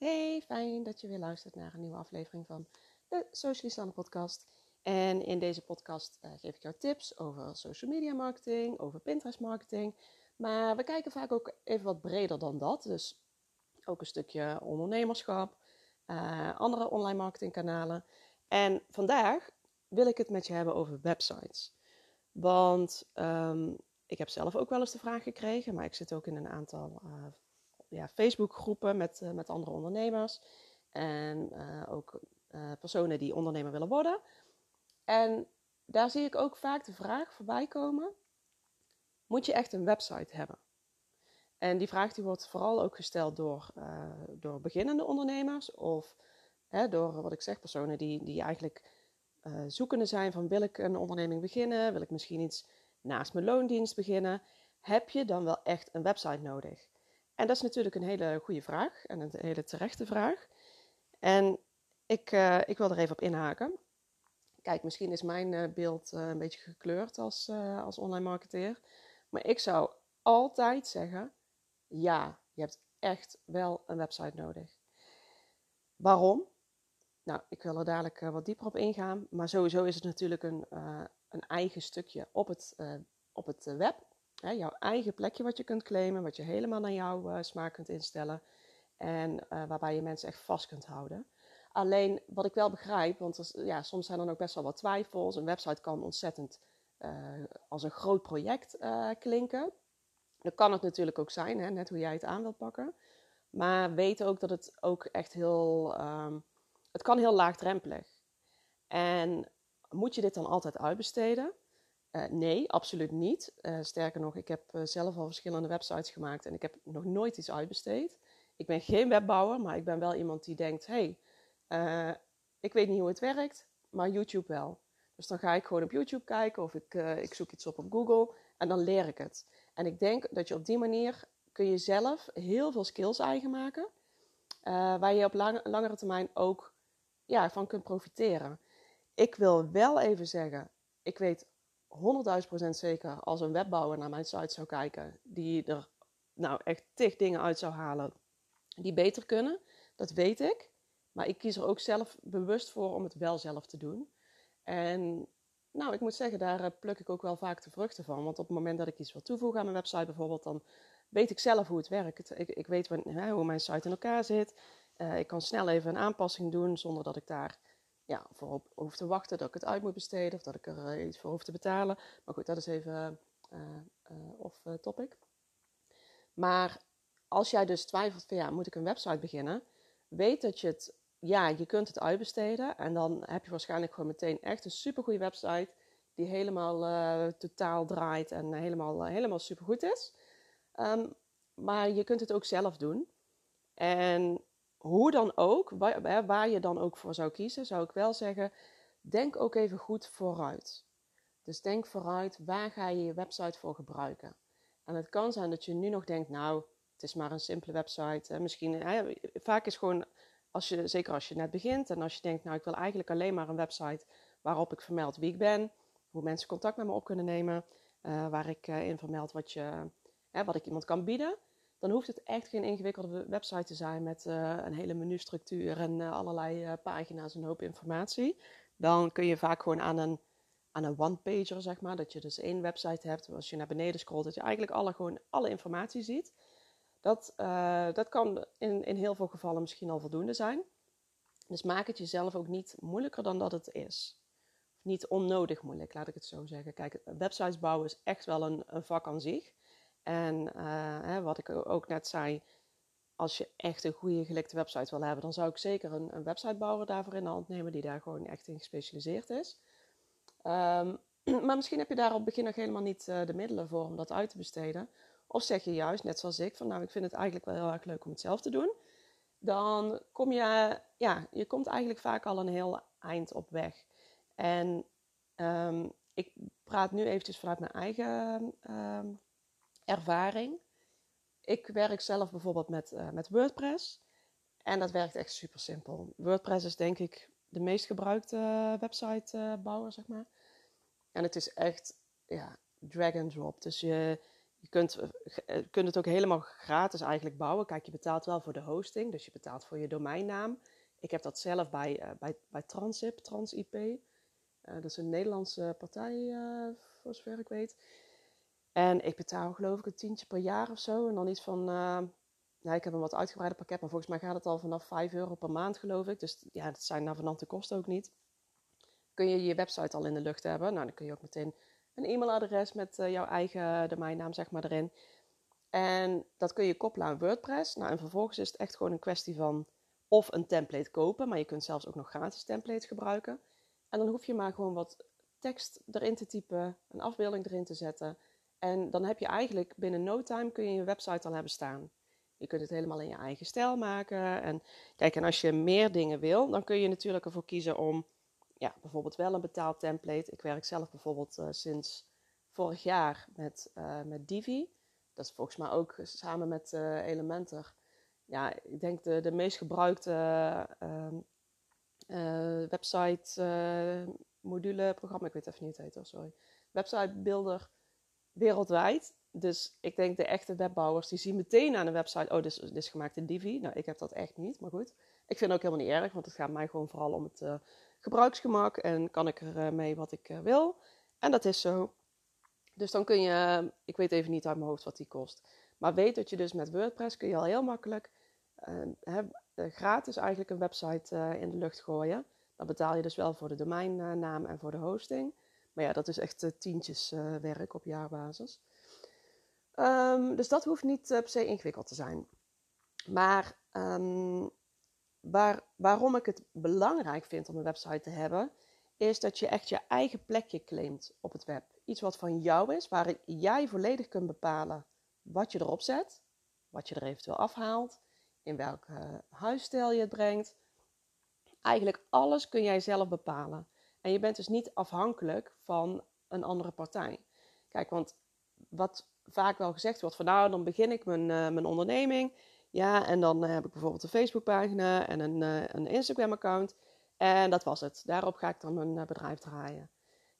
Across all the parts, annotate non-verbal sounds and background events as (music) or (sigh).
Hey, fijn dat je weer luistert naar een nieuwe aflevering van de Socialistan podcast. En in deze podcast uh, geef ik jou tips over social media marketing, over Pinterest marketing. Maar we kijken vaak ook even wat breder dan dat. Dus ook een stukje ondernemerschap, uh, andere online marketingkanalen. En vandaag wil ik het met je hebben over websites. Want um, ik heb zelf ook wel eens de vraag gekregen, maar ik zit ook in een aantal uh, ja, Facebookgroepen met, uh, met andere ondernemers. En uh, ook personen die ondernemer willen worden. En daar zie ik ook vaak de vraag voorbij komen: moet je echt een website hebben? En die vraag die wordt vooral ook gesteld door, door beginnende ondernemers of hè, door wat ik zeg, personen die, die eigenlijk zoekende zijn van wil ik een onderneming beginnen? Wil ik misschien iets naast mijn loondienst beginnen, heb je dan wel echt een website nodig? En dat is natuurlijk een hele goede vraag en een hele terechte vraag. En ik, uh, ik wil er even op inhaken. Kijk, misschien is mijn uh, beeld uh, een beetje gekleurd als, als online marketeer. Maar ik zou altijd zeggen: ja, je hebt echt wel een website nodig. Waarom? Nou, ik wil er dadelijk wat dieper op ingaan. Maar sowieso is het natuurlijk een, een eigen stukje op het, op het eh, web. Hè, jouw eigen plekje wat je kunt claimen, wat je helemaal naar jouw uh, smaak kunt instellen. En waarbij je mensen echt vast kunt houden. Alleen wat ik wel begrijp, want er, ja, soms zijn er ook best wel wat twijfels. Een website kan ontzettend als een groot project klinken. Dat kan het natuurlijk ook zijn, hè, net hoe jij het aan wilt pakken. Maar weet ook dat het ook echt heel. Um, het kan heel laagdrempelig. En moet je dit dan altijd uitbesteden? Uh, nee, absoluut niet. Uh, sterker nog, ik heb uh, zelf al verschillende websites gemaakt en ik heb nog nooit iets uitbesteed. Ik ben geen webbouwer, maar ik ben wel iemand die denkt: hé, hey, ik weet niet hoe het werkt, maar YouTube wel. Dus dan ga ik gewoon op YouTube kijken of ik, ik zoek iets op op Google en dan leer ik het. En ik denk dat je op die manier kun je zelf heel veel skills eigen maken, waar je op lang, langere termijn ook ja, van kunt profiteren. Ik wil wel even zeggen, ik weet 100.000% zeker als een webbouwer naar mijn site zou kijken, die er nou echt tig dingen uit zou halen die beter kunnen. Dat weet ik. Maar ik kies er ook zelf bewust voor om het wel zelf te doen. En nou, ik moet zeggen, daar eh, pluk ik ook wel vaak de vruchten van. Want op het moment dat ik iets wil toevoegen aan mijn website bijvoorbeeld, dan weet ik zelf hoe het werkt. Ik, ik weet hoe mijn site in elkaar zit. Uh, ik kan snel even een aanpassing doen zonder dat ik daar ja, voor hoef te wachten dat ik het uit moet besteden of dat ik er uh, iets voor hoef te betalen. Maar goed, dat is even uh, uh, off topic. Maar als jij dus twijfelt van ja, moet ik een website beginnen? Weet dat je het, ja, je kunt het uitbesteden. En dan heb je waarschijnlijk gewoon meteen echt een supergoeie website die helemaal totaal draait en helemaal, helemaal supergoed is. Um, maar je kunt het ook zelf doen. En hoe dan ook, waar, je dan ook voor zou kiezen, zou ik wel zeggen, denk ook even goed vooruit. Dus denk vooruit, waar ga je je website voor gebruiken? En het kan zijn dat je nu nog denkt, nou, het is maar een simpele website. Misschien, hè, vaak is gewoon, als je, zeker als je net begint en als je denkt, nou, ik wil eigenlijk alleen maar een website waarop ik vermeld wie ik ben, hoe mensen contact met me op kunnen nemen, uh, waar ik uh, in vermeld wat, je, hè, wat ik iemand kan bieden dan hoeft het echt geen ingewikkelde website te zijn met uh, een hele menustructuur en uh, allerlei uh, pagina's en hoop informatie. Dan kun je vaak gewoon aan een, aan een one-pager, zeg maar, dat je dus één website hebt, als je naar beneden scrolt, dat je eigenlijk alle, gewoon alle informatie ziet. Dat, dat kan in, in heel veel gevallen misschien al voldoende zijn. Dus maak het jezelf ook niet moeilijker dan dat het is. Niet onnodig moeilijk, laat ik het zo zeggen. Kijk, websites bouwen is echt wel een, een vak aan zich. En uh, hè, wat ik ook net zei, als je echt een goede gelikte website wil hebben, dan zou ik zeker een, een websitebouwer daarvoor in de hand nemen die daar gewoon echt in gespecialiseerd is. Um, (clears throat) maar misschien heb je daar op het begin nog helemaal niet uh, de middelen voor om dat uit te besteden. Of zeg je juist, net zoals ik, van nou ik vind het eigenlijk wel heel erg leuk om het zelf te doen. Dan kom je, ja, je komt eigenlijk vaak al een heel eind op weg. En um, ik praat nu eventjes vanuit mijn eigen um, ervaring. Ik werk zelf bijvoorbeeld met, uh, met WordPress. En dat werkt echt super simpel. WordPress is denk ik de meest gebruikte websitebouwer, zeg maar. En het is echt ja, drag and drop. Dus je, je kunt, kunt het ook helemaal gratis eigenlijk bouwen. Kijk, je betaalt wel voor de hosting, dus je betaalt voor je domeinnaam. Ik heb dat zelf bij, uh, bij, bij Transip, TransIP. dat is een Nederlandse partij, voor zover ik weet. En ik betaal geloof ik een tientje per jaar of zo. En dan iets van, ja, ik heb een wat uitgebreider pakket, maar volgens mij gaat het al vanaf 5 euro per maand geloof ik. Dus ja, dat zijn navenante kosten ook niet. Kun je je website al in de lucht hebben. Nou, dan kun je ook meteen een e-mailadres met uh, jouw eigen domeinnaam zeg maar erin. En dat kun je koppelen aan WordPress. Nou, en vervolgens is het echt gewoon een kwestie van of een template kopen, maar je kunt zelfs ook nog gratis templates gebruiken. En dan hoef je maar gewoon wat tekst erin te typen, een afbeelding erin te zetten. En dan heb je eigenlijk binnen no time kun je je website al hebben staan. Je kunt het helemaal in je eigen stijl maken. En kijk, en als je meer dingen wil, dan kun je natuurlijk ervoor kiezen om ja, bijvoorbeeld wel een betaald template. Ik werk zelf bijvoorbeeld uh, sinds vorig jaar met, uh, met Divi. Dat is volgens mij ook samen met uh, Elementor. Ja, ik denk de, de meest gebruikte website module programma. Ik weet even niet het heet, sorry. Website builder wereldwijd. Dus ik denk de echte webbouwers die zien meteen aan een website: oh, dit is, gemaakt in Divi. Nou, ik heb dat echt niet, maar goed. Ik vind het ook helemaal niet erg, want het gaat mij gewoon vooral om het gebruiksgemak en kan ik er eh, mee wat ik eh, wil. En dat is zo. Dus dan kun je, ik weet even niet uit mijn hoofd wat die kost. Maar weet dat je dus met WordPress kun je al heel makkelijk uh, gratis eigenlijk een website in de lucht gooien. Dan betaal je dus wel voor de domeinnaam en voor de hosting. Maar ja, dat is echt tientjes werk op jaarbasis. Um, dus dat hoeft niet per se ingewikkeld te zijn. Maar um, waar, waarom ik het belangrijk vind om een website te hebben, is dat je echt je eigen plekje claimt op het web. Iets wat van jou is, waar jij volledig kunt bepalen wat je erop zet, wat je er eventueel afhaalt, in welke huisstijl je het brengt. Eigenlijk alles kun jij zelf bepalen. En je bent dus niet afhankelijk van een andere partij. Kijk, want wat vaak wel gezegd wordt van nou, dan begin ik mijn, uh, mijn onderneming ja, en dan heb ik bijvoorbeeld een Facebookpagina en een, uh, een Instagram-account. En dat was het. Daarop ga ik dan mijn bedrijf draaien.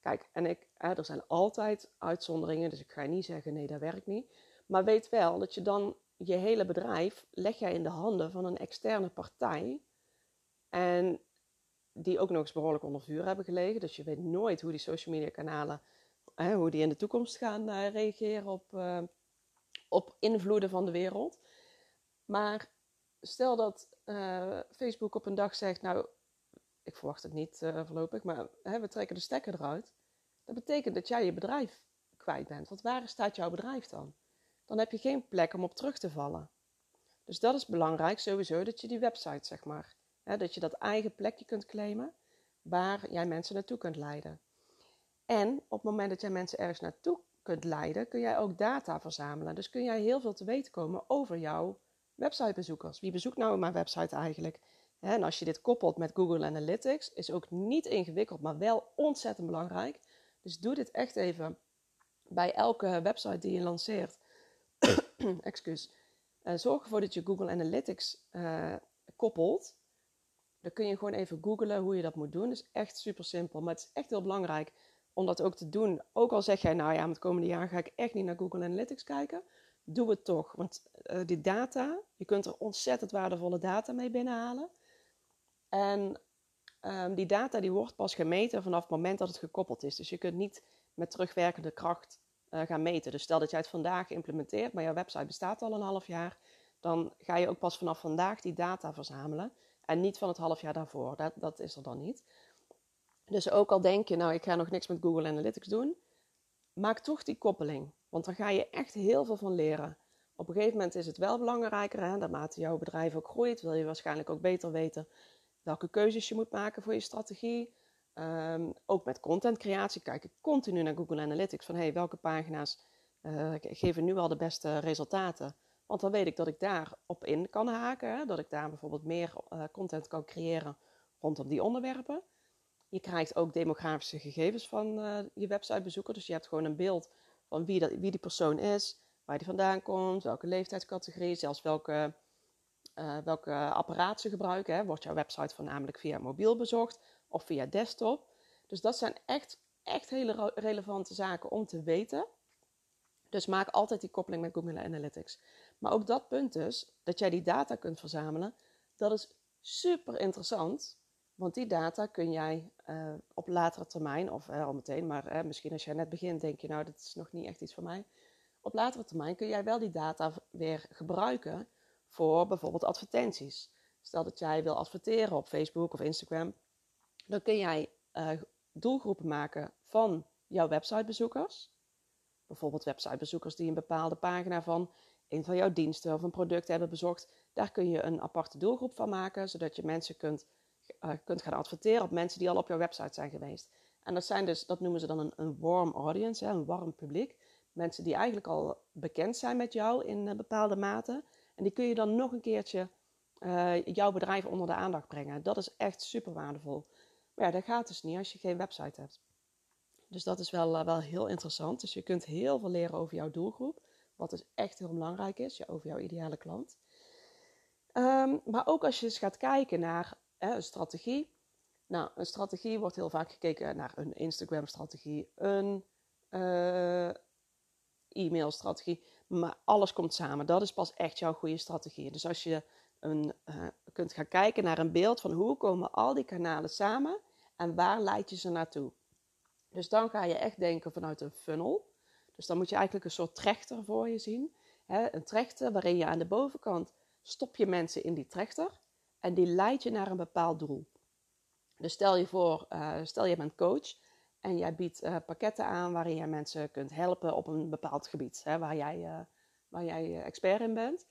Kijk, en ik, er zijn altijd uitzonderingen, dus ik ga niet zeggen nee, dat werkt niet. Maar weet wel dat je dan je hele bedrijf leg jij in de handen van een externe partij. En die ook nog eens behoorlijk onder vuur hebben gelegen. Dus je weet nooit hoe die social media kanalen, hoe die in de toekomst gaan uh, reageren op, op invloeden van de wereld. Maar stel dat uh, Facebook op een dag zegt, nou, ik verwacht het niet voorlopig, maar hè, we trekken de stekker eruit. Dat betekent dat jij je bedrijf kwijt bent. Want waar staat jouw bedrijf dan? Dan heb je geen plek om op terug te vallen. Dus dat is belangrijk sowieso, dat je die website, zeg maar, dat je dat eigen plekje kunt claimen waar jij mensen naartoe kunt leiden. En op het moment dat jij mensen ergens naartoe kunt leiden, kun jij ook data verzamelen. Dus kun jij heel veel te weten komen over jouw websitebezoekers. Wie bezoekt nou mijn website eigenlijk? En als je dit koppelt met Google Analytics, is ook niet ingewikkeld, maar wel ontzettend belangrijk. Dus doe dit echt even bij elke website die je lanceert. (coughs) Excuus. Uh, zorg ervoor dat je Google Analytics uh, koppelt. Dan kun je gewoon even googlen hoe je dat moet doen. Dat is echt super simpel, maar het is echt heel belangrijk om dat ook te doen. Ook al zeg jij, nou ja, het komende jaar ga ik echt niet naar Google Analytics kijken doe het toch. Want uh, die data, je kunt er ontzettend waardevolle data mee binnenhalen. En um, die data die wordt pas gemeten vanaf het moment dat het gekoppeld is. Dus je kunt niet met terugwerkende kracht uh, gaan meten. Dus stel dat jij het vandaag implementeert, maar jouw website bestaat al een half jaar, dan ga je ook pas vanaf vandaag die data verzamelen. En niet van het half jaar daarvoor. Dat, dat is er dan niet. Dus ook al denk je, nou, ik ga nog niks met Google Analytics doen, maak toch die koppeling. Want daar ga je echt heel veel van leren. Op een gegeven moment is het wel belangrijker, hè, naarmate jouw bedrijf ook groeit, wil je waarschijnlijk ook beter weten welke keuzes je moet maken voor je strategie. Um, ook met contentcreatie kijk ik continu naar Google Analytics van hey, welke pagina's uh, geven nu al de beste resultaten. Want dan weet ik dat ik daar op in kan haken, dat ik daar bijvoorbeeld meer uh, content kan creëren rondom die onderwerpen. Je krijgt ook demografische gegevens van uh, je websitebezoeker, dus je hebt gewoon een beeld van wie, dat, wie die persoon is, waar die vandaan komt, welke leeftijdscategorie, zelfs welke, uh, welke apparaat ze gebruiken. Hè. Wordt jouw website voornamelijk via mobiel bezocht of via desktop? Dus dat zijn echt, echt hele relevante zaken om te weten. Dus maak altijd die koppeling met Google Analytics. Maar ook dat punt dus, dat jij die data kunt verzamelen, dat is super interessant. Want die data kun jij uh, op latere termijn, of uh, al meteen, maar uh, misschien als jij net begint, denk je nou, dat is nog niet echt iets voor mij. Op latere termijn kun jij wel die data weer gebruiken voor bijvoorbeeld advertenties. Stel dat jij wil adverteren op Facebook of Instagram, dan kun jij doelgroepen maken van jouw websitebezoekers. Bijvoorbeeld websitebezoekers die een bepaalde pagina van een van jouw diensten of een product hebben bezocht. Daar kun je een aparte doelgroep van maken, zodat je mensen kunt, uh, kunt gaan adverteren op mensen die al op jouw website zijn geweest. En dat, zijn dus, dat noemen ze dan een, een warm audience, hè, een warm publiek. Mensen die eigenlijk al bekend zijn met jou in uh, bepaalde mate. En die kun je dan nog een keertje uh, jouw bedrijf onder de aandacht brengen. Dat is echt super waardevol. Maar ja, dat gaat dus niet als je geen website hebt. Dus dat is wel, wel heel interessant. Dus je kunt heel veel leren over jouw doelgroep. Wat dus echt heel belangrijk is, over jouw ideale klant. Ehm, maar ook als je eens gaat kijken naar een strategie. Nou, een strategie wordt heel vaak gekeken naar een Instagram-strategie, een uh, e-mail-strategie. Maar alles komt samen. Dat is pas echt jouw goede strategie. Dus als je een, uh, kunt gaan kijken naar een beeld van hoe komen al die kanalen samen en waar leid je ze naartoe. Dus dan ga je echt denken vanuit een funnel. Dus dan moet je eigenlijk een soort trechter voor je zien. Een trechter waarin je aan de bovenkant stop je mensen in die trechter en die leidt je naar een bepaald doel. Dus stel je voor, uh, stel je bent coach en jij biedt uh, pakketten aan waarin je mensen kunt helpen op een bepaald gebied, hè, waar, jij, uh, waar jij expert in bent.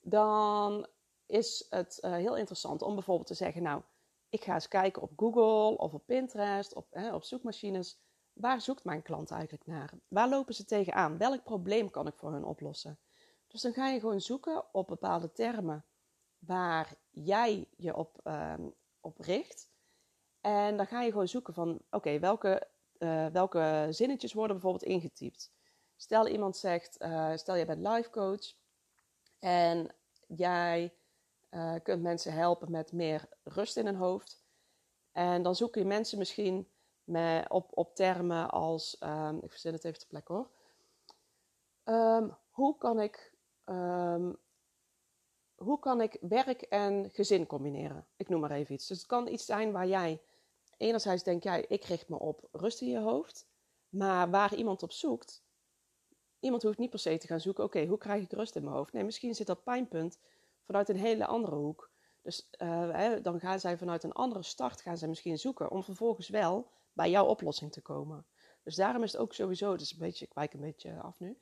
Dan is het heel interessant om bijvoorbeeld te zeggen, nou, ik ga eens kijken op Google of op Pinterest, op, op zoekmachines waar zoekt mijn klant eigenlijk naar? Waar lopen ze tegenaan? Welk probleem kan ik voor hun oplossen? Dus dan ga je gewoon zoeken op bepaalde termen waar jij je op, uh, op richt. En dan ga je gewoon zoeken van, oké, welke, uh, welke zinnetjes worden bijvoorbeeld ingetypt? Stel iemand zegt, uh, stel jij bent life coach en jij uh, kunt mensen helpen met meer rust in hun hoofd. En dan zoeken je mensen misschien met, op, op termen als, um, ik verzin het even te plek hoor. Um, hoe, kan ik, um, hoe kan ik werk en gezin combineren? Ik noem maar even iets. Dus het kan iets zijn waar jij enerzijds denkt, jij, ik richt me op rust in je hoofd. Maar waar iemand op zoekt, iemand hoeft niet per se te gaan zoeken, oké, hoe krijg ik rust in mijn hoofd? Nee, misschien zit dat pijnpunt vanuit een hele andere hoek. Dus uh, hè, dan gaan zij vanuit een andere start gaan zij misschien zoeken om vervolgens wel bij jouw oplossing te komen. Dus daarom is het ook sowieso, dus een beetje, ik wijk een beetje af nu,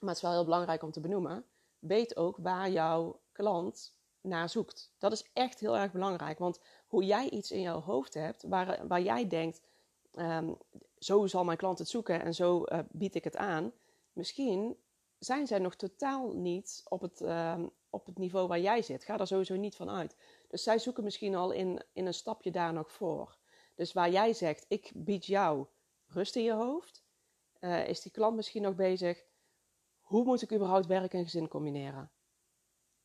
maar het is wel heel belangrijk om te benoemen. Weet ook waar jouw klant naar zoekt. Dat is echt heel erg belangrijk, want hoe jij iets in jouw hoofd hebt, waar, waar jij denkt, um, zo zal mijn klant het zoeken en zo uh, bied ik het aan. Misschien zijn zij nog totaal niet op het, um, op het niveau waar jij zit. Ga daar sowieso niet van uit. Dus zij zoeken misschien al in, in een stapje daar nog voor. Dus waar jij zegt, ik bied jou rust in je hoofd, uh, is die klant misschien nog bezig, hoe moet ik überhaupt werk en gezin combineren?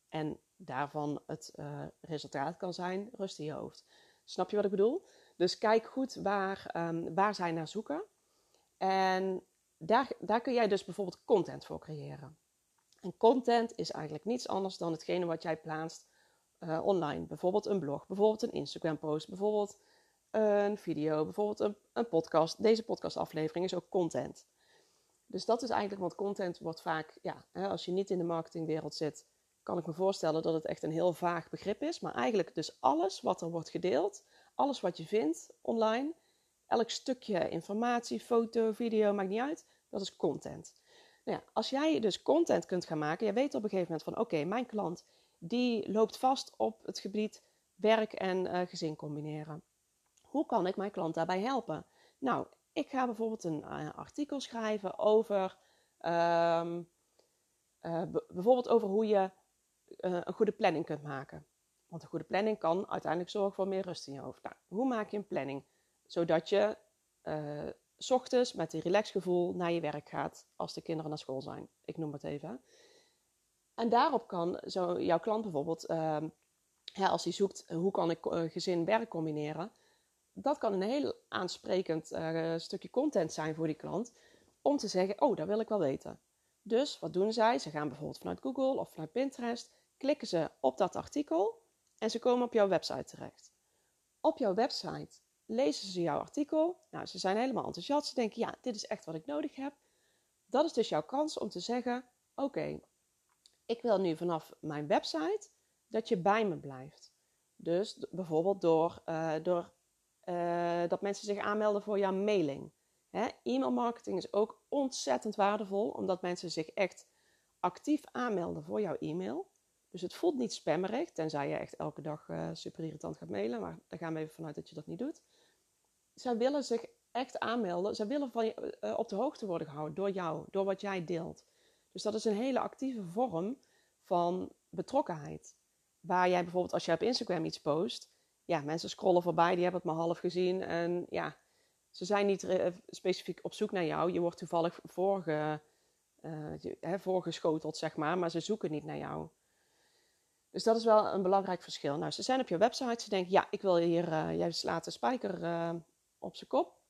En daarvan het uh, resultaat kan zijn rust in je hoofd. Snap je wat ik bedoel? Dus kijk goed waar, um, waar zij naar zoeken. En daar, daar kun jij dus bijvoorbeeld content voor creëren. En content is eigenlijk niets anders dan hetgene wat jij plaatst uh, online. Bijvoorbeeld een blog, bijvoorbeeld een Instagram post, bijvoorbeeld een video, bijvoorbeeld een, een podcast. Deze podcastaflevering is ook content. Dus dat is eigenlijk, want content wordt vaak, ja, als je niet in de marketingwereld zit, kan ik me voorstellen dat het echt een heel vaag begrip is. Maar eigenlijk dus alles wat er wordt gedeeld, alles wat je vindt online, elk stukje informatie, foto, video, maakt niet uit, dat is content. Nou ja, als jij dus content kunt gaan maken, je weet op een gegeven moment van oké, mijn klant die loopt vast op het gebied werk en uh, gezin combineren. Hoe kan ik mijn klant daarbij helpen? Nou, ik ga bijvoorbeeld een uh, artikel schrijven over, um, uh, bijvoorbeeld over hoe je uh, een goede planning kunt maken. Want een goede planning kan uiteindelijk zorgen voor meer rust in je hoofd. Nou, hoe maak je een planning? Zodat je s ochtends met een relaxgevoel naar je werk gaat als de kinderen naar school zijn. Ik noem het even. En daarop kan zo jouw klant bijvoorbeeld, ehm, als hij zoekt hoe kan ik gezin werk combineren, dat kan een heel aansprekend uh, stukje content zijn voor die klant. om te zeggen, oh, dat wil ik wel weten. Dus wat doen zij? Ze gaan bijvoorbeeld vanuit Google of vanuit Pinterest, klikken ze op dat artikel en ze komen op jouw website terecht. Op jouw website lezen ze jouw artikel. Nou, ze zijn helemaal enthousiast. Ze denken, ja, dit is echt wat ik nodig heb. Dat is dus jouw kans om te zeggen, oké, ik wil nu vanaf mijn website dat je bij me blijft. Dus bijvoorbeeld door, uh, door uh, dat mensen zich aanmelden voor jouw mailing. E-mail marketing is ook ontzettend waardevol, omdat mensen zich echt actief aanmelden voor jouw e-mail. Dus het voelt niet spammerig, tenzij je echt elke dag uh, super irritant gaat mailen. Maar daar gaan we even vanuit dat je dat niet doet. Zij willen zich echt aanmelden. Zij willen van je, uh, op de hoogte worden gehouden door jou, door wat jij deelt. Dus dat is een hele actieve vorm van betrokkenheid. Waar jij bijvoorbeeld als je op Instagram iets post, ja, mensen scrollen voorbij, die hebben het maar half gezien. En ja, ze zijn niet uh, specifiek op zoek naar jou. Je wordt toevallig voorge, uh, voorgeschoteld, zeg maar, maar ze zoeken niet naar jou. Dus dat is wel een belangrijk verschil. Nou, ze zijn op je website, ze denken, ja, ik wil hier, uh, jij slaat spijker op zijn kop.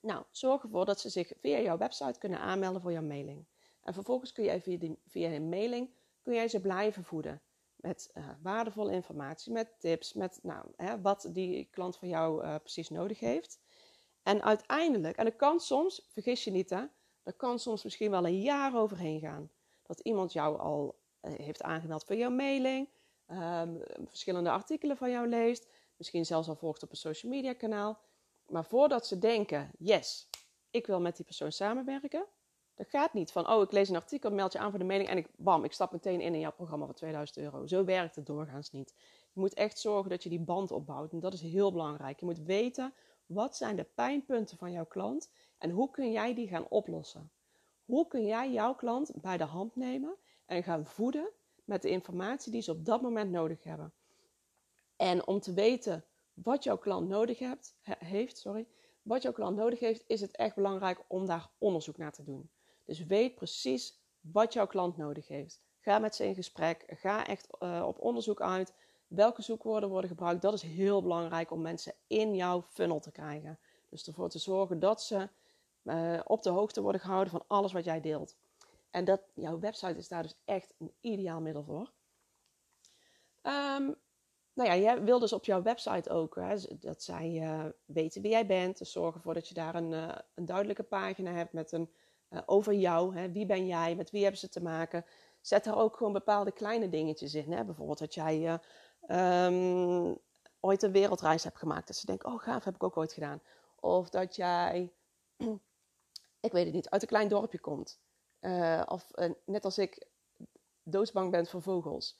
Nou, zorg ervoor dat ze zich via jouw website kunnen aanmelden voor jouw mailing. En vervolgens kun jij via, die, via een mailing kun jij ze blijven voeden. Met uh, waardevolle informatie, met tips, met nou, hè, wat die klant van jou uh, precies nodig heeft. En uiteindelijk, en dat kan soms, vergis je niet hè, er kan soms misschien wel een jaar overheen gaan. Dat iemand jou al uh, heeft aangemeld voor jouw mailing, um, verschillende artikelen van jou leest, misschien zelfs al volgt op een social media kanaal. Maar voordat ze denken, yes, ik wil met die persoon samenwerken, dat gaat niet van, oh, ik lees een artikel, meld je aan voor de mailing en ik, bam, ik stap meteen in in jouw programma voor 2000 euro. Zo werkt het doorgaans niet. Je moet echt zorgen dat je die band opbouwt en dat is heel belangrijk. Je moet weten, wat zijn de pijnpunten van jouw klant en hoe kun jij die gaan oplossen? Hoe kun jij jouw klant bij de hand nemen en gaan voeden met de informatie die ze op dat moment nodig hebben? En om te weten wat jouw klant nodig hebt, heeft, sorry, wat jouw klant nodig heeft, is het echt belangrijk om daar onderzoek naar te doen. Dus weet precies wat jouw klant nodig heeft. Ga met ze in gesprek. Ga echt uh, op onderzoek uit. Welke zoekwoorden worden gebruikt? Dat is heel belangrijk om mensen in jouw funnel te krijgen. Dus ervoor te zorgen dat ze uh, op de hoogte worden gehouden van alles wat jij deelt. En dat, jouw website is daar dus echt een ideaal middel voor. Um, nou ja, jij wil dus op jouw website ook hè, dat zij uh, weten wie jij bent. Dus zorg ervoor dat je daar een, een duidelijke pagina hebt met een over jou. Hè, wie ben jij? Met wie hebben ze te maken? Zet er ook gewoon bepaalde kleine dingetjes in. Hè? Bijvoorbeeld dat jij um, ooit een wereldreis hebt gemaakt. Dat ze denken, oh gaaf, heb ik ook ooit gedaan. Of dat jij, (clears throat) ik weet het niet, uit een klein dorpje komt. of net als ik doodsbang bent voor vogels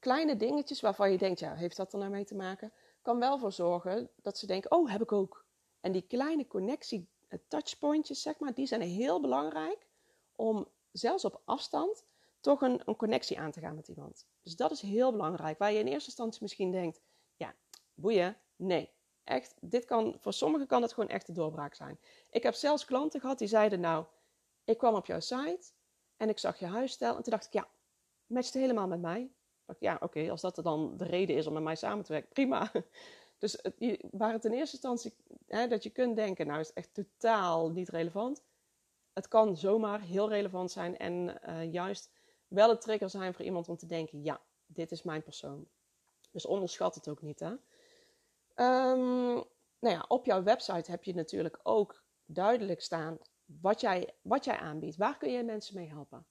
kleine dingetjes waarvan je denkt, ja, heeft dat er nou mee te maken? Kan wel voor zorgen dat ze denken, oh, heb ik ook. En die kleine connectie, eh, touchpointjes, zeg maar, die zijn heel belangrijk om zelfs op afstand toch een, een connectie aan te gaan met iemand. Dus dat is heel belangrijk. Waar je in eerste instantie misschien denkt, ja, boeien, nee. Echt, dit kan, voor sommigen kan het gewoon echt de doorbraak zijn. Ik heb zelfs klanten gehad die zeiden, nou, ik kwam op jouw site en ik zag je huisstijl en toen dacht ik, ja, matcht helemaal met mij ja, oké, als dat dan de reden is om met mij samen te werken, prima. Dus het, waar het in eerste instantie hè, dat je kunt denken, nou is het echt totaal niet relevant. Het kan zomaar heel relevant zijn en uh, juist wel een trigger zijn voor iemand om te denken, ja, dit is mijn persoon. Dus onderschat het ook niet, hè. Um, nou ja, op jouw website heb je natuurlijk ook duidelijk staan wat jij, wat jij aanbiedt. Waar kun je mensen mee helpen?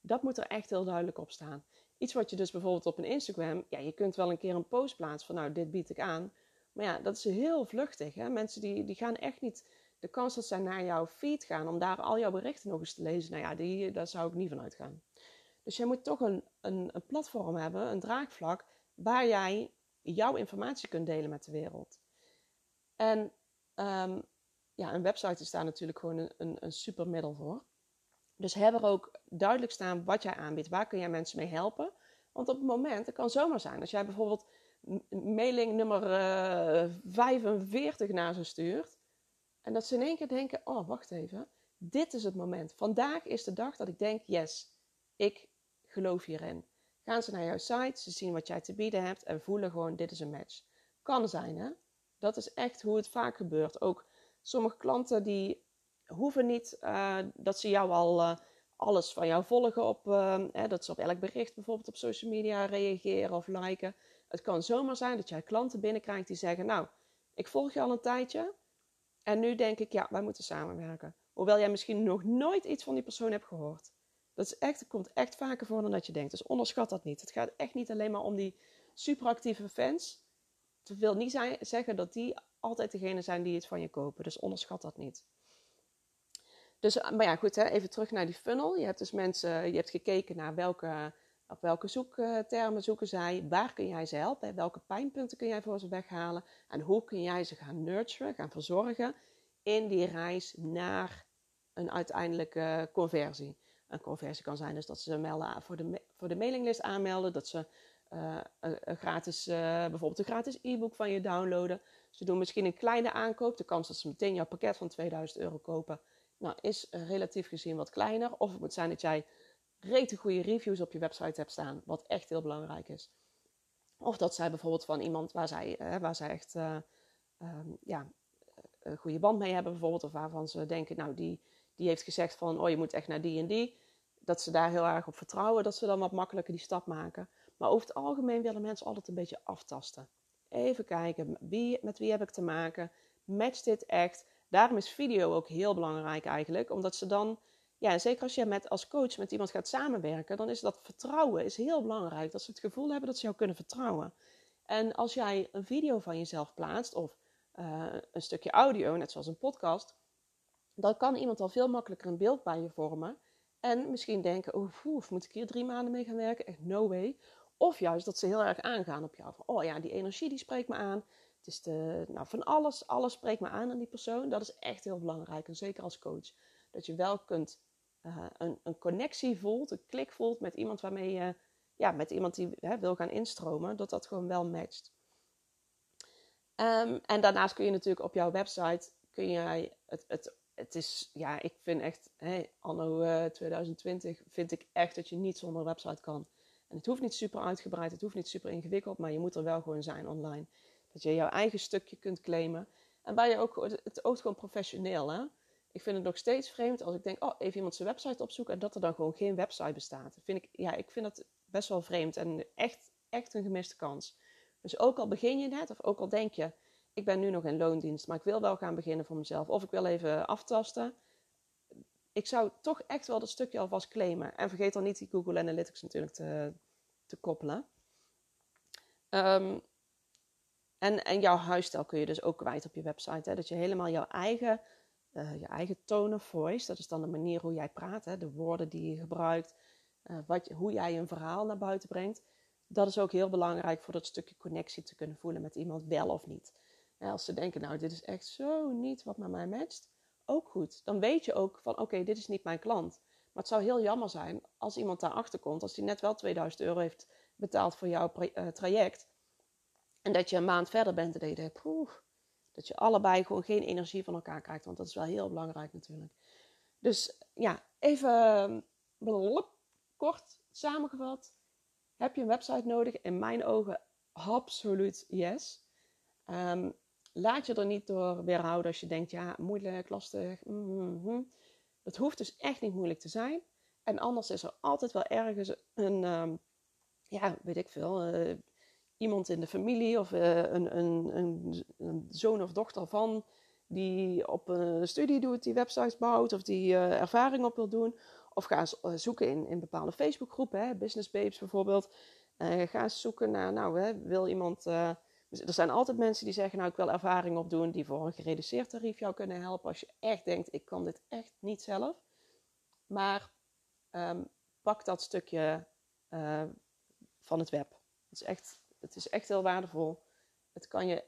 Dat moet er echt heel duidelijk op staan. Iets wat je dus bijvoorbeeld op een Instagram, ja, je kunt wel een keer een post plaatsen van nou, dit bied ik aan. Maar ja, dat is heel vluchtig. Hè? Mensen die, die gaan echt niet, de kans dat zij naar jouw feed gaan om daar al jouw berichten nog eens te lezen, nou ja, die, daar zou ik niet van uitgaan. Dus je moet toch een, een, een platform hebben, een draagvlak, waar jij jouw informatie kunt delen met de wereld. En um, ja, een website is daar natuurlijk gewoon een, een, een super middel voor. Dus heb er ook duidelijk staan wat jij aanbiedt. Waar kun jij mensen mee helpen? Want op het moment, het kan zomaar zijn, als jij bijvoorbeeld mailing nummer uh, eh, 45 naar ze stuurt. En dat ze in één keer denken, oh wacht even, dit is het moment. Vandaag is de dag dat ik denk, yes, ik geloof hierin. Gaan ze naar jouw site, ze zien wat jij te bieden hebt en voelen gewoon, dit is een match. Kan zijn hè. Dat is echt hoe het vaak gebeurt. Ook sommige klanten die hoeven niet uh, dat ze jou al uh, alles van jou volgen op, hè, dat ze op elk bericht bijvoorbeeld op social media reageren of liken. Het kan zomaar zijn dat jij klanten binnenkrijgt die zeggen, nou, ik volg je al een tijdje en nu denk ik, ja, wij moeten samenwerken. Hoewel jij misschien nog nooit iets van die persoon hebt gehoord. Dat is echt, komt echt vaker voor dan dat je denkt. Dus onderschat dat niet. Het gaat echt niet alleen maar om die superactieve fans. Het wil niet zijn, zeggen dat die altijd degene zijn die het van je kopen. Dus onderschat dat niet. Dus, maar ja, goed, hè, even terug naar die funnel. Je hebt dus mensen, je hebt gekeken naar welke, op welke zoektermen zoeken zij. Waar kun jij ze helpen? Welke pijnpunten kun jij voor ze weghalen? En hoe kun jij ze gaan nurturen, gaan verzorgen in die reis naar een uiteindelijke conversie? Een conversie kan zijn dus dat ze melden voor de, voor de mailinglist aanmelden, dat ze uh, een, gratis, uh, bijvoorbeeld een gratis e-book van je downloaden. Ze doen misschien een kleine aankoop. De kans dat ze meteen jouw pakket van 2000 euro kopen, nou, is relatief gezien wat kleiner. Of het moet zijn dat jij rete goede reviews op je website hebt staan, wat echt heel belangrijk is. Of dat zij bijvoorbeeld van iemand waar zij, uh, waar zij echt um, ja, een goede band mee hebben, bijvoorbeeld, of waarvan ze denken, nou, die, die heeft gezegd van, oh, je moet echt naar die en die. Dat ze daar heel erg op vertrouwen, dat ze dan wat makkelijker die stap maken. Maar over het algemeen willen mensen altijd een beetje aftasten. Even kijken, wie, met wie heb ik te maken? Matcht dit echt? Daarom is video ook heel belangrijk eigenlijk. Omdat ze dan, ja, zeker als je met, als coach met iemand gaat samenwerken, dan is dat vertrouwen is heel belangrijk. Dat ze het gevoel hebben dat ze jou kunnen vertrouwen. En als jij een video van jezelf plaatst of uh, een stukje audio, net zoals een podcast, dan kan iemand al veel makkelijker een beeld bij je vormen. En misschien denken, oef, moet ik hier drie maanden mee gaan werken? Echt no way. Of juist dat ze heel erg aangaan op jou. Van, oh ja, die energie die spreekt me aan. Het is de, nou, van alles, alles spreekt me aan aan die persoon. Dat is echt heel belangrijk. En zeker als coach. Dat je wel kunt uh, een, een connectie voelt, een klik voelt met iemand waarmee je, ja, met iemand die hè, wil gaan instromen. Dat dat gewoon wel matcht. Um, en daarnaast kun je natuurlijk op jouw website, kun jij het, het, het is, ja, ik vind echt, hè, anno uh, 2020 vind ik echt dat je niet zonder website kan. En het hoeft niet super uitgebreid, het hoeft niet super ingewikkeld, maar je moet er wel gewoon zijn online. Dat je jouw eigen stukje kunt claimen. En waar je ook, het oogt gewoon professioneel, hè. Ik vind het nog steeds vreemd als ik denk, oh, even iemand zijn website opzoeken en dat er dan gewoon geen website bestaat. Vind ik, ja, ik vind dat best wel vreemd en echt, echt een gemiste kans. Dus ook al begin je net, of ook al denk je, ik ben nu nog in loondienst, maar ik wil wel gaan beginnen voor mezelf. Of ik wil even aftasten. Ik zou toch echt wel dat stukje alvast claimen. En vergeet dan niet die Google Analytics natuurlijk te, te koppelen. Um, en, en jouw huisstijl kun je dus ook kwijt op je website. Hè? Dat je helemaal jouw eigen, uh, je eigen tone of voice, dat is dan de manier hoe jij praat, de woorden die je gebruikt, uh, wat, hoe jij een verhaal naar buiten brengt. Dat is ook heel belangrijk voor dat stukje connectie te kunnen voelen met iemand, wel of niet. Als ze denken, nou, dit is echt zo niet wat met mij matcht, ook goed. Dan weet je ook van, oké, dit is niet mijn klant. Maar het zou heel jammer zijn als iemand daarachter komt, als die net wel 2000 euro heeft betaald voor jouw uh, traject. En dat je een maand verder bent en dat je denkt, dat je allebei gewoon geen energie van elkaar krijgt. Want dat is wel heel belangrijk natuurlijk. Dus ja, even blop, kort samengevat. Heb je een website nodig? In mijn ogen absoluut yes. Um, laat je er niet door weerhouden als je denkt, ja, moeilijk, lastig. Mm-hmm. Dat hoeft dus echt niet moeilijk te zijn. En anders is er altijd wel ergens een, um, ja, weet ik veel, uh, iemand in de familie of uh, een, een, een, zoon of dochter van die op een studie doet, die websites bouwt of die uh, ervaring op wil doen. Of ga zoeken in, in bepaalde Facebookgroepen, Business Babes bijvoorbeeld. ga eens zoeken naar, nou, hè, wil iemand er zijn altijd mensen die zeggen, nou ik wil ervaring opdoen, die voor een gereduceerd tarief jou kunnen helpen. Als je echt denkt, ik kan dit echt niet zelf. Maar um, pak dat stukje van het web. Het is, echt, het is echt heel waardevol. Het kan je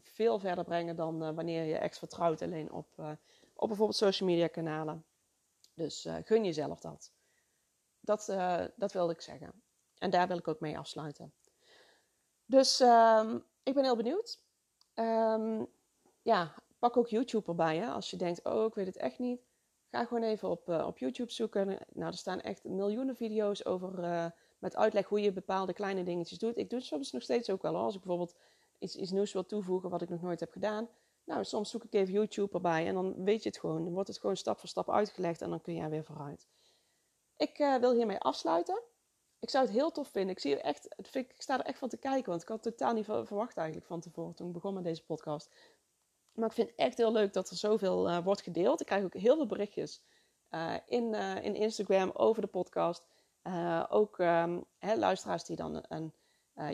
veel verder brengen dan uh, wanneer je echt vertrouwt alleen op, uh, op bijvoorbeeld social media kanalen. Dus gun jezelf dat. Dat, dat wilde ik zeggen. En daar wil ik ook mee afsluiten. Dus um, ik ben heel benieuwd. Um, ja, pak ook YouTube erbij. Hè? Als je denkt, oh, ik weet het echt niet. Ga gewoon even op, op YouTube zoeken. Nou, er staan echt miljoenen video's over met uitleg hoe je bepaalde kleine dingetjes doet. Ik doe het soms nog steeds ook wel. Als ik bijvoorbeeld iets, nieuws wil toevoegen wat ik nog nooit heb gedaan. Nou, soms zoek ik even YouTube erbij en dan weet je het gewoon. Dan wordt het gewoon stap voor stap uitgelegd en dan kun je er weer vooruit. Ik uh, wil hiermee afsluiten. Ik zou het heel tof vinden. Ik, zie echt, ik sta er echt van te kijken, want ik had totaal niet verwacht eigenlijk van tevoren toen ik begon met deze podcast. Maar ik vind het echt heel leuk dat er zoveel uh, wordt gedeeld. Ik krijg ook heel veel berichtjes uh, in, in Instagram over de podcast. Ook um, hè, luisteraars die dan een,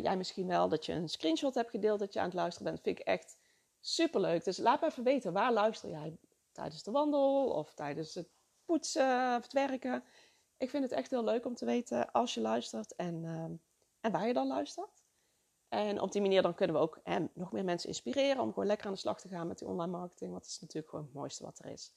jij misschien wel, dat je een screenshot hebt gedeeld dat je aan het luisteren bent. Vind ik echt superleuk. Dus laat me even weten, waar luister jij? Tijdens de wandel of tijdens het poetsen of het werken? Ik vind het echt heel leuk om te weten als je luistert en, ehm, en waar je dan luistert. En op die manier dan kunnen we ook nog meer mensen inspireren om gewoon lekker aan de slag te gaan met die online marketing. Want dat is natuurlijk gewoon het mooiste wat er is.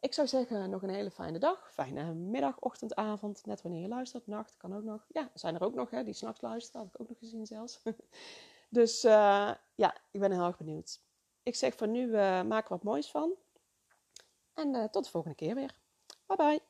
Ik zou zeggen, nog een hele fijne dag. Fijne middag, ochtend, avond. Net wanneer je luistert. Nacht kan ook nog. Ja, zijn er ook nog hè, die s'nachts luisteren. Had ik ook nog gezien zelfs. (laughs) dus uh, ja, ik ben heel erg benieuwd. Ik zeg voor nu, uh, maak wat moois van. En uh, tot de volgende keer weer. Bye bye.